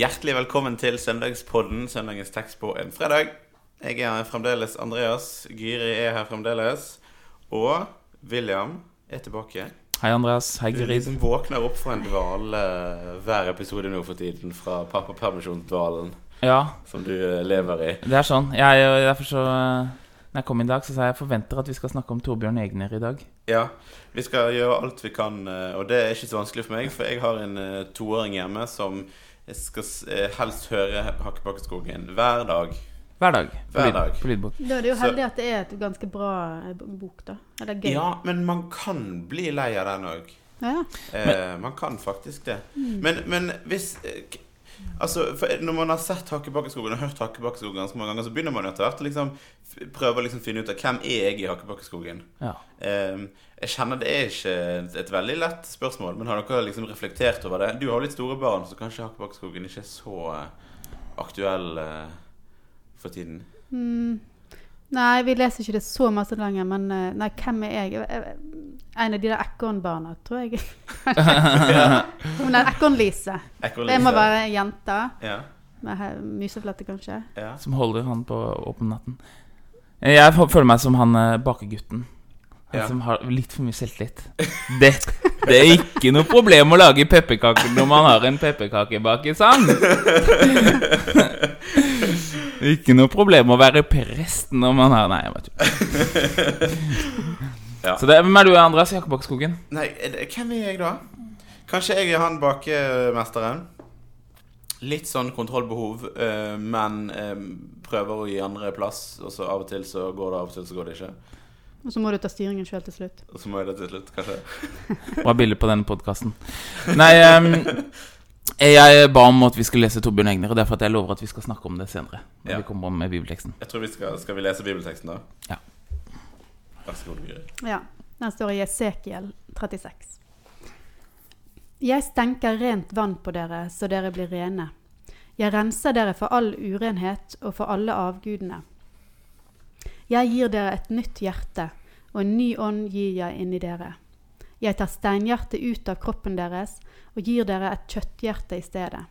Hjertelig velkommen til søndagspodden, søndagens tekst på en fredag. Jeg er fremdeles Andreas, Gyri er her fremdeles, og William er tilbake. Hei, Andreas. Hei, Gyri. Du liksom våkner opp fra en dvale hver episode nå for tiden, fra pappapermisjonsdvalen Ja, som du eh, lever i. det er sånn. Jeg, derfor så eh, Når jeg kom i dag, så sa jeg jeg forventer at vi skal snakke om Torbjørn Egner i dag. Ja, vi skal gjøre alt vi kan, eh, og det er ikke så vanskelig for meg, for jeg har en eh, toåring hjemme som skal eh, helst høre Hakkebakkeskogen hver dag. Hver dag. På, Hver lyd, dag. på lydbok. Da er det jo heldig at det er et ganske bra eh, bok, da. Eller gøy. Ja, men man kan bli lei av den òg. Ja, ja. Eh, man kan faktisk det. Men, men hvis eh, Altså, for Når man har sett Hakkebakkeskogen og hørt Hakkebakkeskogen ganske mange ganger, så begynner man jo etter hvert å liksom prøve å liksom finne ut av hvem er jeg i Hakkebakkeskogen. Ja. Um, jeg kjenner det er ikke et, et veldig lett spørsmål, men har dere liksom reflektert over det? Du har jo litt store barn, så kanskje Hakkebakkeskogen ikke er så eh, aktuell uh, for tiden. Mm. Nei, vi leser ikke det så masse lenger, men eh, Nei, hvem er jeg? En av de der ekornbarna, tror jeg. Hun er Ekorn-Lise. Det må være ei jente Ja, med museflette, kanskje. ja. Som holder han på åpen natten. Jeg føler meg som han eh, bakegutten. Han Ja. som har litt for mye selvtillit. Det, det er ikke noe problem å lage pepperkaker når man har en pepperkakebakesang. Ikke noe problem å være prest når man har Nei, jeg vet ikke. Ja. Så det, hvem er du, Andreas Jakobakkskogen? Nei, er hvem er jeg da? Kanskje jeg er han bakemesteren. Litt sånn kontrollbehov, eh, men eh, prøver å gi andre plass. Og så av og til så går det, av og til så går det ikke. Og så må du ta styringen sjøl til slutt. Og så må jeg det til slutt, kanskje. Bra bilde på denne podkasten. Nei, ehm, jeg ba om at vi skulle lese Torbjørn Egner, og derfor at jeg lover at vi skal snakke om det senere. Når Ja. vi kommer med bibelteksten. Jeg tror vi skal, skal vi lese bibelteksten, da? Ja. Vær så god, Guri. Ja. Den står i Esekiel 36. Jeg stenker rent vann på dere, så dere blir rene. Jeg renser dere for all urenhet og for alle avgudene. Jeg gir dere et nytt hjerte, og en ny ånd gir jeg inni dere. Jeg tar steinhjertet ut av kroppen deres og gir dere et kjøtthjerte i stedet.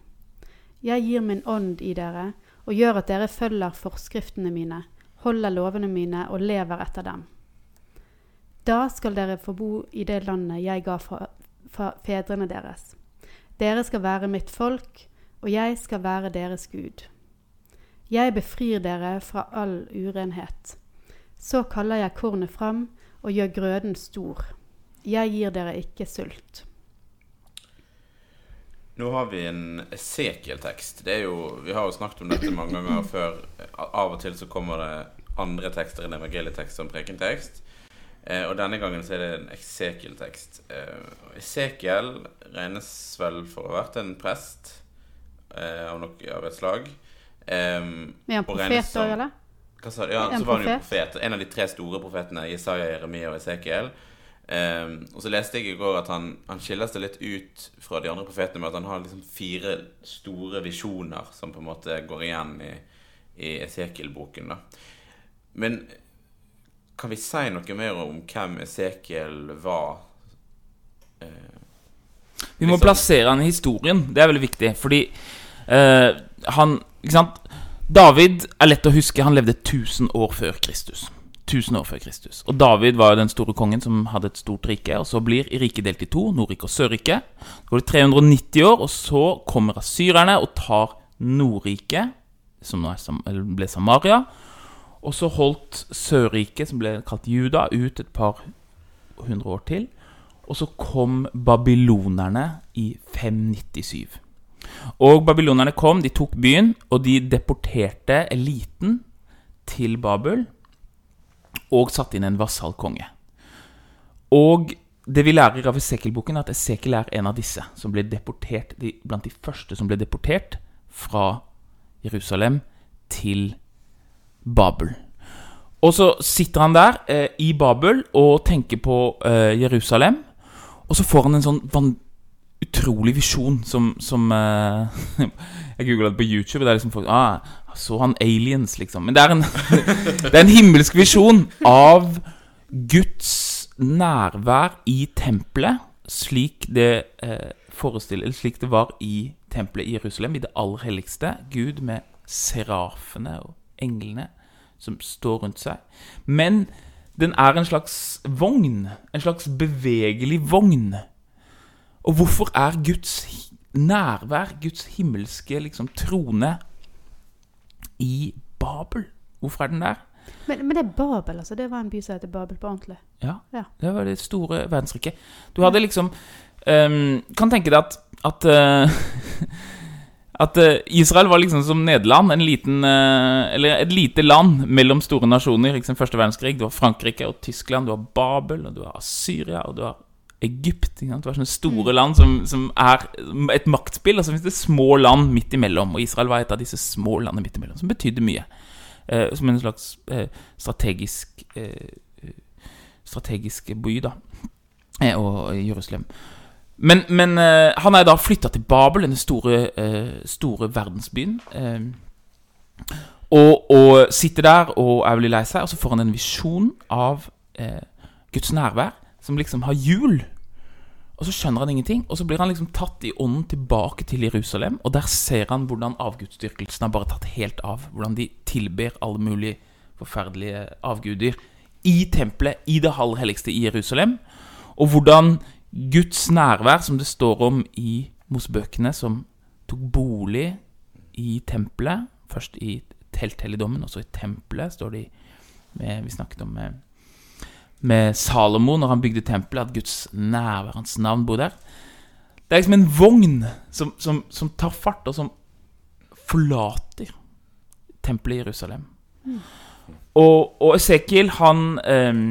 Jeg gir min ånd i dere og gjør at dere følger forskriftene mine, holder lovene mine og lever etter dem. Da skal dere få bo i det landet jeg ga fra, fra fedrene deres. Dere skal være mitt folk, og jeg skal være deres Gud. Jeg befrir dere fra all urenhet. Så kaller jeg kornet fram og gjør grøden stor. Jeg gir dere ikke sult. Nå har vi en Esekiel-tekst. Vi har jo snakket om dette mange ganger før. Av og til så kommer det andre tekster enn evangelietekst som prekentekst. Eh, og denne gangen så er det en Esekiel-tekst. Eh, Esekiel regnes vel for å ha vært en prest eh, av, noe, av et slag. Eh, ja, profet òg, eller? hva sa du? Ja, En så var han jo profet? profet. En av de tre store profetene, Jesaja, Jeremia og Esekiel. Um, og så leste jeg i går at han, han skiller seg litt ut fra de andre profetene med at han har liksom fire store visjoner som på en måte går igjen i, i Esekiel-boken. da. Men kan vi si noe mer om hvem Esekiel var? Eh, Vi må Liksom- plassere han i historien. Det er veldig viktig. Fordi eh, han Ikke sant? David er lett å huske. Han levde 1000 år før Kristus. 1000 år før Kristus. Og David var jo den store kongen som hadde et stort rike. Og så blir riket delt i to, Nordriket og Sørriket. Så går det 390 år, og så kommer asyrerne og tar Nordriket, som nå ble Samaria. Og så holdt Sørriket, som ble kalt Juda, ut et par hundre år til. Og så kom babylonerne i 597. Og babylonerne kom, de tok byen, og de deporterte eliten til Babel og satt inn en vassalkonge. Og det vi lærer av Esekiel-boken, er at Esekiel er en av disse som ble deportert, de, blant de første som ble deportert fra Jerusalem til Babel. Og så sitter han der eh, i Babel og tenker på eh, Jerusalem. Og så får han en sånn van utrolig visjon som, som uh, Jeg googla det på YouTube. Det er liksom folk ah, Så han aliens, liksom? Men det er en, det er en himmelsk visjon av Guds nærvær i tempelet, slik det uh, forestiller Slik det var i tempelet i Jerusalem, i det aller helligste. Gud med serafene og englene som står rundt seg. Men den er en slags vogn. En slags bevegelig vogn. Og hvorfor er Guds nærvær, Guds himmelske liksom, trone, i Babel? Hvorfor er den der? Men, men det er Babel, altså. Det var en by som heter Babel på ordentlig. Ja, Ja. det var det store verdensriket. Du hadde liksom um, Kan tenke deg at At, uh, at uh, Israel var liksom som Nederland, en liten uh, Eller et lite land mellom store nasjoner. Liksom første verdenskrig. Du har Frankrike og Tyskland, du har Babel, og du har Syria, og du har Egypt. Ikke sant? Det var sånne store land som, som er et maktspill, og så finnes det små land midt imellom. Og Israel var et av disse små landene midt imellom, som betydde mye. Eh, som en slags eh, strategisk eh, strategisk by, da. Eh, og Jerusalem. Men, men eh, han er da flytta til Babel, denne store, eh, store verdensbyen. Og, og sitter der og er veldig lei seg, og så får han en visjon av eh, Guds nærvær, som liksom har hjul. Og så skjønner han ingenting, og så blir han liksom tatt i ånden tilbake til Jerusalem. Og der ser han hvordan avgudsdyrkelsen har bare tatt helt av. Hvordan de tilber alle mulige forferdelige avguder i tempelet, i det halvhelligste helligste i Jerusalem. Og hvordan Guds nærvær, som det står om i Mosebøkene, som tok bolig i tempelet, først i telthelligdommen, og så i tempelet, står det i Vi snakket om med, Salomo når han bygde tempelet, at Guds nærvær, hans navn, bor der. Det er liksom en vogn som, som, som tar fart, og som forlater tempelet i Jerusalem. Og, og Esekiel, han eh,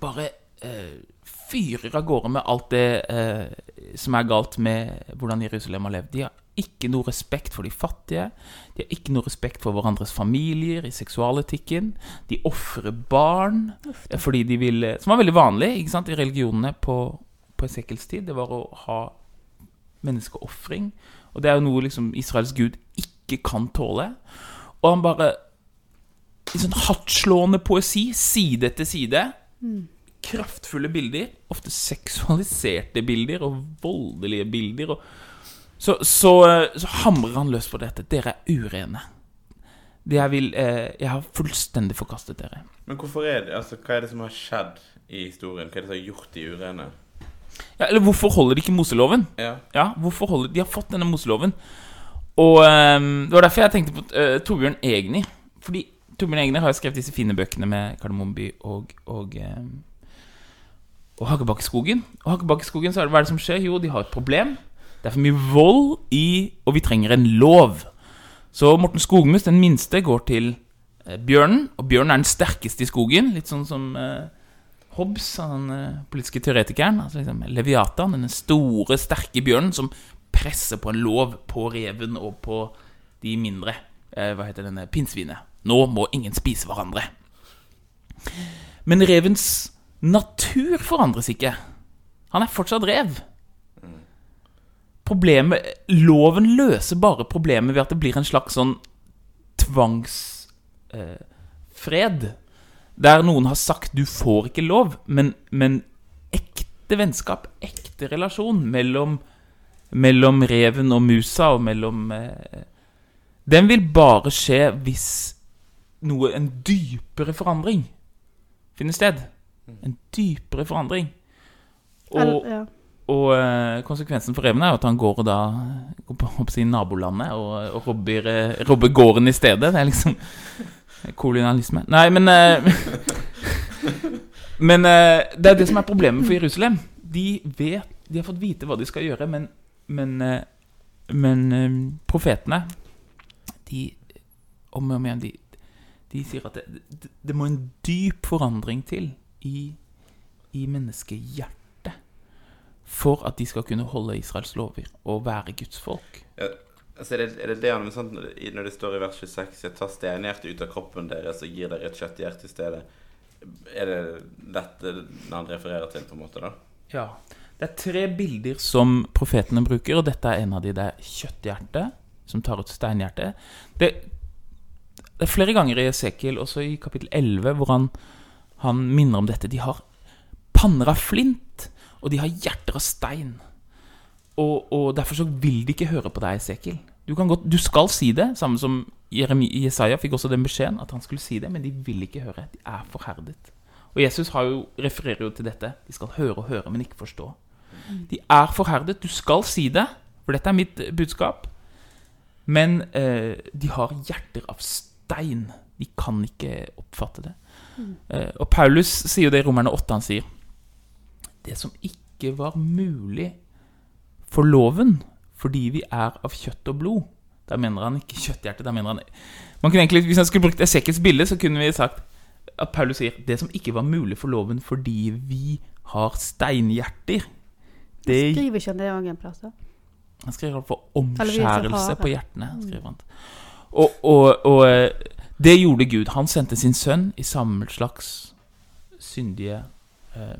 bare eh, fyrer av gårde med alt det eh, som er galt med hvordan Jerusalem har levd. De har ikke noe respekt for de fattige. De har ikke noe respekt for hverandres familier i seksualetikken. De ofrer barn Ofte. fordi de vil Som var veldig vanlig ikke sant, i religionene på, på Esekels tid. Det var å ha menneskeofring. Og det er jo noe liksom Israels gud ikke kan tåle. Og han bare I sånn hardtslående poesi, side etter side. Kraftfulle bilder. Ofte seksualiserte bilder og voldelige bilder. Og så, så, så hamrer han løs på dette. Dere er urene. Jeg vil eh, Jeg har fullstendig forkastet dere. Men hvorfor er det, altså, hva er det som har skjedd i historien? Hva er det som har gjort de urene? Ja, eller hvorfor holder de ikke Moseloven? Ja. Ja, hvorfor holder De har fått denne Moseloven. Og eh, det var derfor jeg tenkte på eh, Torbjørn Egni. Fordi Torbjørn Egni har jo skrevet disse fine bøkene med Kardemommeby og, og, ehm, og Hakkebakkeskogen. Og Hakkebakkeskogen, så er det hva er det som skjer? Jo, de har et problem. Det er for mye vold i Og vi trenger en lov. Så Morten Skogmus, den minste, går til eh, bjørnen. Og bjørnen er den sterkeste i skogen. Litt sånn som eh, Hobbes, den eh, politiske teoretikeren. Altså liksom Leviatan, denne store, sterke bjørnen som presser på en lov på reven og på de mindre. Eh, hva heter denne pinnsvinet? Nå må ingen spise hverandre. Men revens natur forandres ikke. Han er fortsatt rev. Problemet Loven løser bare problemet ved at det blir en slags sånn tvangsfred. Eh, der noen har sagt 'du får ikke lov', men, men ekte vennskap, ekte relasjon mellom, mellom reven og musa og mellom eh, Den vil bare skje hvis noe En dypere forandring finner sted. En dypere forandring. Og, Eller, ja. Og eh, konsekvensen for reven er jo at han går da håper jeg, nabolandet og, og robber, eh, robber gården i stedet. Det er liksom kolonialisme. Nei, men eh, Men det er det som er problemet for Jerusalem. De vet De har fått vite hva de skal gjøre, men Men, men profetene De Om og om igjen de, de sier at det, det, det må en dyp forandring til i, i menneskehjertet for at de skal kunne holde Israels lover og være Guds folk. Ja, altså er, det, er det det han sant, når det- står i vers 26 Jeg tar steinhjertet ut av kroppen deres og gir dere et kjøtthjerte i stedet. Er det dette han refererer til, på en måte? da? Ja. Det er tre bilder som profetene bruker, og dette er en av de. Det er kjøtthjertet, som tar ut steinhjertet. Det, det er flere ganger i Esekiel, også i kapittel 11, hvor han, han minner om dette. De har panner av flint, og de har hjerter av stein. og, og derfor så vil de ikke høre på deg, Esekiel. Du, kan godt, du skal si det, samme som Jesaja fikk også den beskjeden at han skulle si det, men de vil ikke høre. De er forherdet. Og Jesus har jo, refererer jo til dette. De skal høre og høre, men ikke forstå. De er forherdet. Du skal si det, for dette er mitt budskap. Men eh, de har hjerter av stein. De kan ikke oppfatte det. Eh, og Paulus sier jo det i Romerne 8. Han sier det som ikke var mulig for loven fordi vi er av kjøtt og blod. Da mener han ikke kjøtthjerte. Da mener han man kunne egentlig, Hvis han skulle brukt Esekiels bilde, så kunne vi sagt at Paulus sier det som ikke var mulig for loven fordi vi har steinhjerter. Det Skriver ikke han det òg en plass? da? han skriver for omskjærelse på hjertene. skriver han. Og, og, og eh, det gjorde Gud. Han sendte sin sønn i samme slags syndige eh,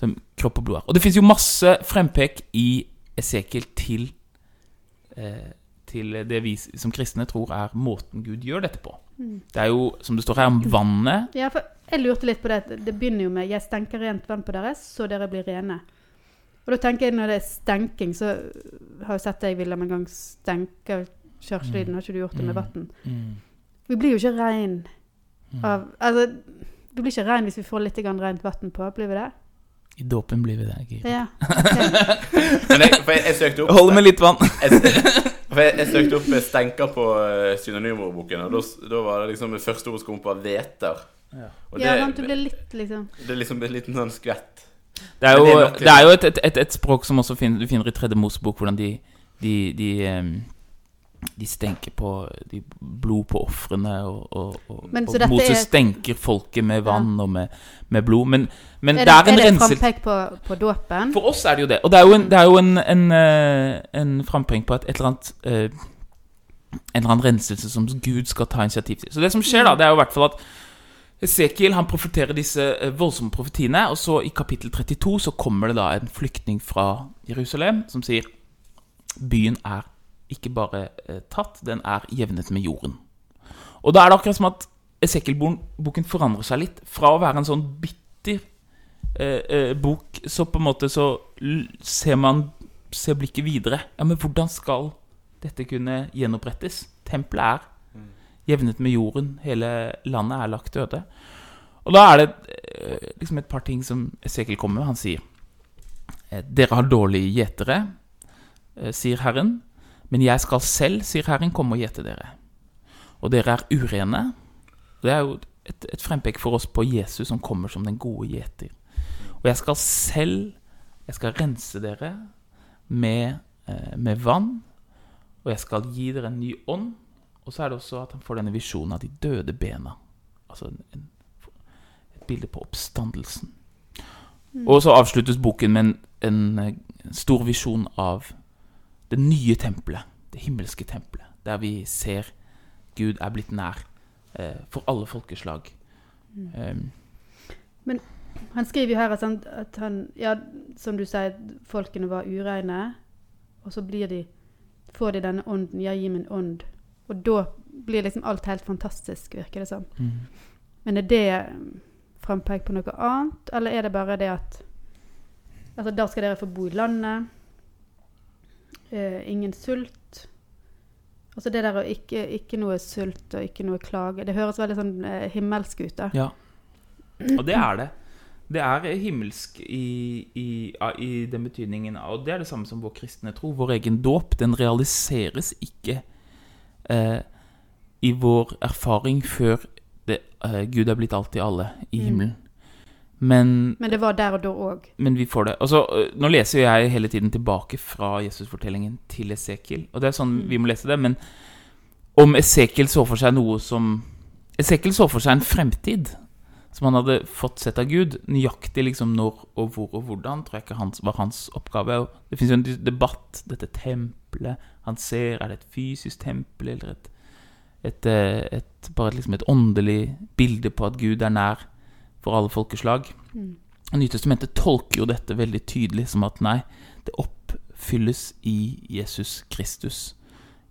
som kropp og blod er. Og det fins jo masse frempek i Esekiel til eh, til det vi som kristne tror er måten Gud gjør dette på. Mm. Det er jo, som det står her, om vannet. Ja, for jeg lurte litt på det. Det begynner jo med 'Jeg stenker rent vann på dere, så dere blir rene'. Og da tenker jeg når det er stenking, så har jeg sett deg, Wilhelm, en gang stenke kjørselyden. Har ikke du gjort det med Mm. vann? Mm. Vi blir jo ikke rein av Altså, vi blir ikke rein hvis vi får litt rent vann på, blir vi det? I dåpen blir vi det. Gud. Ja. Men jeg, for jeg, jeg søkte opp Hold med litt vann. jeg, for jeg, jeg søkte opp eh, stenker på uh, synonymordboken, og da, var det liksom det første ordet som kom på, hveter. Ja. Og det, ja, sant, du ble litt, liksom. det er liksom en liten sånn skvett. Det er jo, det er nok det er jo et, et, et, et språk som også finner, du finner i Tredje Mosebok, hvordan de de, de, em, de stenker på de blod på ofrene, og, og, og, Men og Moses er- stenker folket med vann og med, med blod. Men, men Er det det, en er det renselse frampek på, på dåpen? For oss er det jo det. Og det er jo en, det er jo en, en, eh, en frampek på et, et eller annet eh, En eller annen renselse som Gud skal ta initiativ til. Så det som skjer, da, det er jo i hvert fall at Esekiel han profeterer disse eh, voldsomme profetiene, og så i kapittel 32 så kommer det da en flyktning fra Jerusalem som sier byen er ikke bare eh, tatt, den er jevnet med jorden. Og da er det akkurat som at Esekiel-boken forandrer seg litt. Fra å være en sånn bitter eh, eh, bok, så på en måte så ser man ser blikket videre. Ja, men hvordan skal dette kunne gjenopprettes? Tempelet er jevnet med jorden. Hele landet er lagt døde. Og da er det eh, liksom et par ting som Esekiel kommer med. Han sier eh, Dere har dårlige gjetere, sier Herren. Men jeg skal selv, sier Herren, komme og gjete dere. Og dere er urene. Det er jo et, et frempek for oss på Jesus som kommer som den gode gjeter. Og jeg skal selv Jeg skal rense dere med, eh, med vann. Og jeg skal gi dere en ny ånd. Og så er det også at han får denne visjonen av de døde bena. Altså en, en, et bilde på oppstandelsen. Og så avsluttes boken med en, en, eh, stor visjon av det nye tempelet. Det himmelske tempelet. Der vi ser Gud er blitt nær eh, for alle folkeslag. Um, Han skriver jo her at han, at han Ja, som du sier, folkene var ureine. Og så blir de Får de denne ånden. Ja, gi min ånd. Og da blir liksom alt helt fantastisk, virker det som. Men er det frampekt på noe annet, eller er det bare det at Altså, da skal dere få bo i landet. Eh, ingen sult. Altså det der å ikke, ikke noe sult og ikke noe klage. Det høres veldig sånn eh, himmelsk ut, da. Ja. Og det er det. Det er himmelsk i, i, i den betydningen. Og det er det samme som vår kristne tro. Vår egen dåp den realiseres ikke eh, i vår erfaring før det, eh, Gud er blitt alt i alle i Mm. Men, Men det var der og da òg. men vi får det. Altså, øh, nå leser jeg hele tiden tilbake fra Jesusfortellingen til Esekiel. Og det er sånn vi må lese det. Men om Esekiel så for seg noe som Esekiel så for seg en fremtid som han hadde fått sett av Gud. Nøyaktig liksom når og hvor og hvordan tror jeg ikke hans, var hans oppgave. Og det fins jo en debatt. Dette tempelet han ser, er det et fysisk tempel eller et, et, eh, et bare liksom et åndelig bilde på at Gud er nær for alle folkeslag? Mm. Nytestamentet tolker jo dette veldig tydelig som at nei, det oppfylles i Jesus Kristus.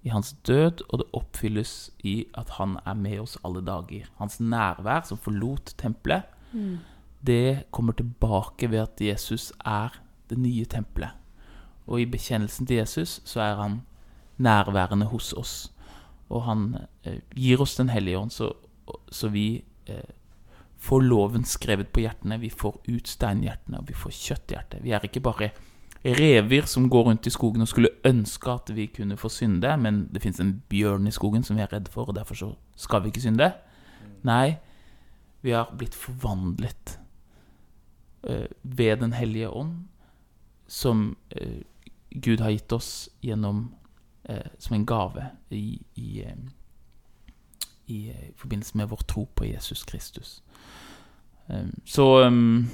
I hans død, og det oppfylles i at han er med oss alle dager. Hans nærvær, som forlot tempelet, Mm. det kommer tilbake ved at Jesus er det nye tempelet. Og i bekjennelsen til Jesus så er han nærværende hos oss. Og han eh, gir oss Den hellige ånd, så, så vi eh, får loven skrevet på hjertene. Vi får ut steinhjertene, og vi får kjøtthjerte. Vi er ikke bare rever som går rundt i skogen og skulle ønske at vi kunne få synde, men det fins en bjørn i skogen som vi er redd for, og derfor så skal vi ikke synde. Nei, vi har blitt forvandlet uh, ved Den hellige ånd, som uh, Gud har gitt oss gjennom uh, som en gave i, i, i forbindelse med vår tro på Jesus Kristus. Så, um,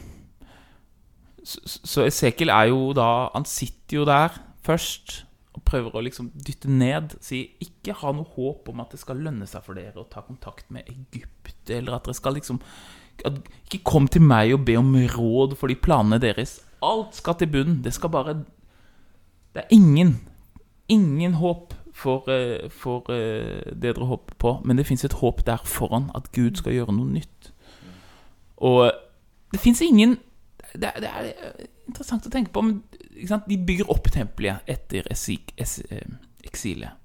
så Så Esekiel er jo da Han sitter jo der først og prøver å liksom dytte ned. Si ikke ha noe håp om at det skal lønne seg for dere å ta kontakt med Egypt, eller at dere skal liksom Ikke kom til meg og be om råd for de planene deres. Alt skal til bunnen. Det skal bare Det er ingen Ingen håp for, uh, for uh, det dere håper på, men det fins et håp der foran, at Gud skal gjøre noe nytt. Og det fins ingen det er, det er, interessant å tenke på, men de bygger opp tempelet etter esik, es, eh, eksilet.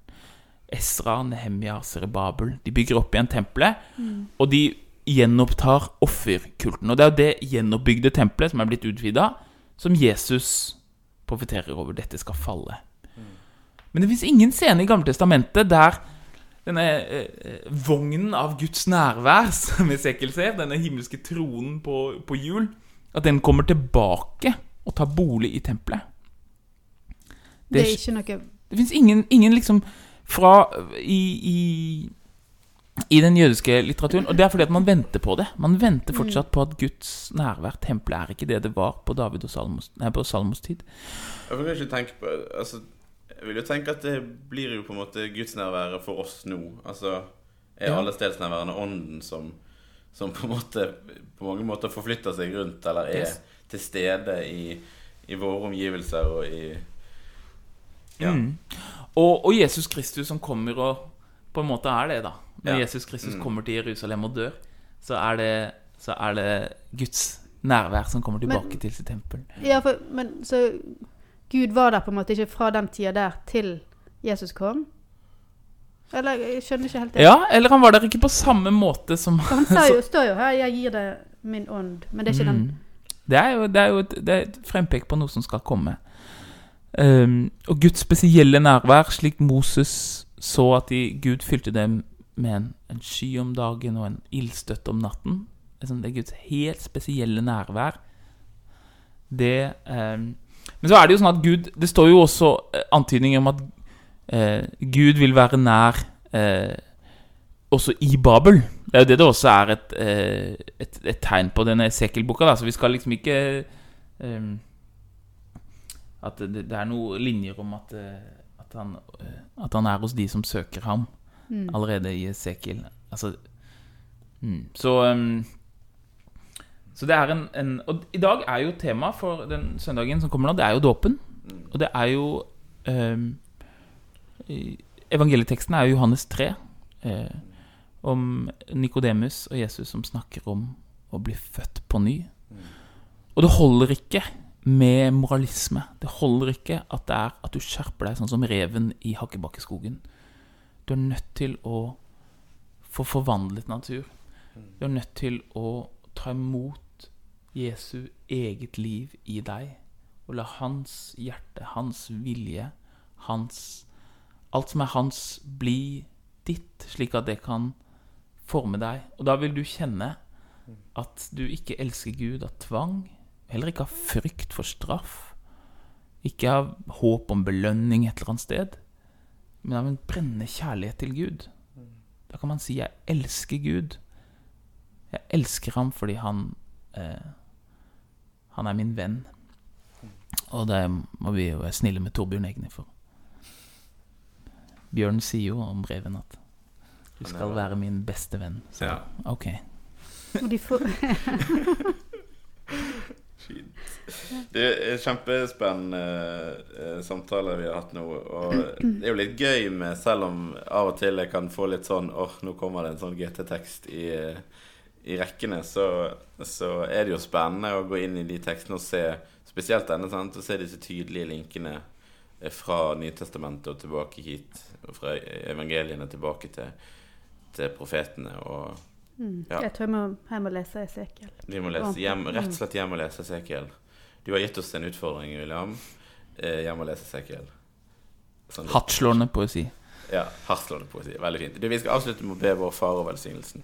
Esra, Nehemia, Serebabel. De bygger opp igjen tempelet, mm. og de gjenopptar offerkulten. Og det er jo det gjenoppbygde tempelet, som er blitt utvida, som Jesus profeterer over. Dette skal falle. Men det fins ingen scene i Gamle Testamentet der denne eh, vognen av Guds nærvær, som Esekiel ser, denne himmelske tronen på, på hjul, at den kommer tilbake og tar bolig i tempelet. Det, det er ikke noe Det fins ingen, ingen, liksom fra i, i, i, den jødiske litteraturen Og det er fordi at man venter på det. Man venter fortsatt på at Guds nærvær, tempelet, er ikke det det var på David og Salmos, nei, på Salmos tid. Jeg kan ikke tenke på altså jeg vil jo tenke at det blir jo på en måte gudsnærværet for oss nå. Altså er ja. allestedsnærværende ånden som, som på, en måte, på mange måter forflytter seg rundt, eller er yes. til stede i, i, våre omgivelser og i Ja. Mm. Og, og, Jesus Kristus som kommer og på en måte er det, da. Når ja. Jesus Kristus mm. kommer til Jerusalem og dør, så er det, så er det Guds nærvær som kommer tilbake men, til sitt tempel. Ja, for, men så Gud var der på en måte ikke fra den tida der til Jesus kom? Eller jeg skjønner ikke helt det. Ja, eller han var der ikke på samme måte som Han jo, står jo her 'Jeg gir deg min ånd', men det er ikke mm. den Det er jo, det er jo et, det er et frempek på noe som skal komme. Um, og Guds spesielle nærvær, slik Moses så at de, Gud fylte dem med en, en sky om dagen og en ildstøtte om natten. Det er Guds helt spesielle nærvær. Det um, men så er det jo sånn at Gud Det står jo også eh, antydninger om at eh, Gud vil være nær eh, også i Babel. Det er jo det det også er et, eh, et, et tegn på denne Esekiel-boka. Så vi skal liksom ikke eh, At det, det, er noen linjer om at, at, han, at, han, er hos de som søker ham, mm. allerede i Esekiel. Altså mm. Så um, så det er en, en, Og i dag er jo tema for den søndagen som kommer nå, det er jo dåpen. Og det er jo eh, Evangelieteksten er jo Johannes 3. Eh, om Nikodemus og Jesus som snakker om å bli født på ny. Og det holder ikke med moralisme. Det holder ikke at det er at du skjerper deg sånn som reven i Hakkebakkeskogen. Du er nødt til å få forvandlet natur. Du er nødt til å ta imot Jesu eget liv i deg. Og la hans hjerte, hans vilje, hans Alt som er hans, bli ditt, slik at det kan forme deg. Og da vil du kjenne at du ikke elsker Gud av tvang, heller ikke av frykt for straff, ikke av håp om belønning et eller annet sted, men av en brennende kjærlighet til Gud. Da kan man si 'jeg elsker Gud'. Jeg elsker ham fordi han eh, han er min venn. Og det må vi jo være snille med Torbjørn Egner for. Bjørn sier jo om Reven at du skal være min beste venn. Så ja. ok. Det er kjempespennende uh, samtaler vi har hatt nå. Og det er jo litt gøy med, selv om av og til jeg kan få litt sånn åh, oh, nå kommer det en sånn GT-tekst i uh, i rekkene, så, så, er det jo spennende å gå inn i de tekstene og se Spesielt denne, sant, og se disse tydelige linkene eh, fra Nytestamentet og tilbake hit, og fra evangeliene tilbake til, til profetene. Og Mm. Ja. Jeg tror jeg må hjem og lese Esekiel. vi må lese hjem, rett og slett hjem og lese Esekiel. Du har gitt oss en utfordring, William. Eh, hjem og lese Esekiel. Sånn Hardtslående poesi. Ja, hardtslående poesi. Veldig fint. Du, vi skal avslutte med å be vår far og velsignelsen.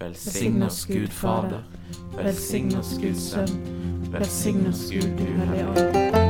Velsign oss, Gud Fader. Velsign oss, Gud Sønn. Velsign oss, Gud Du Hellige Ånd.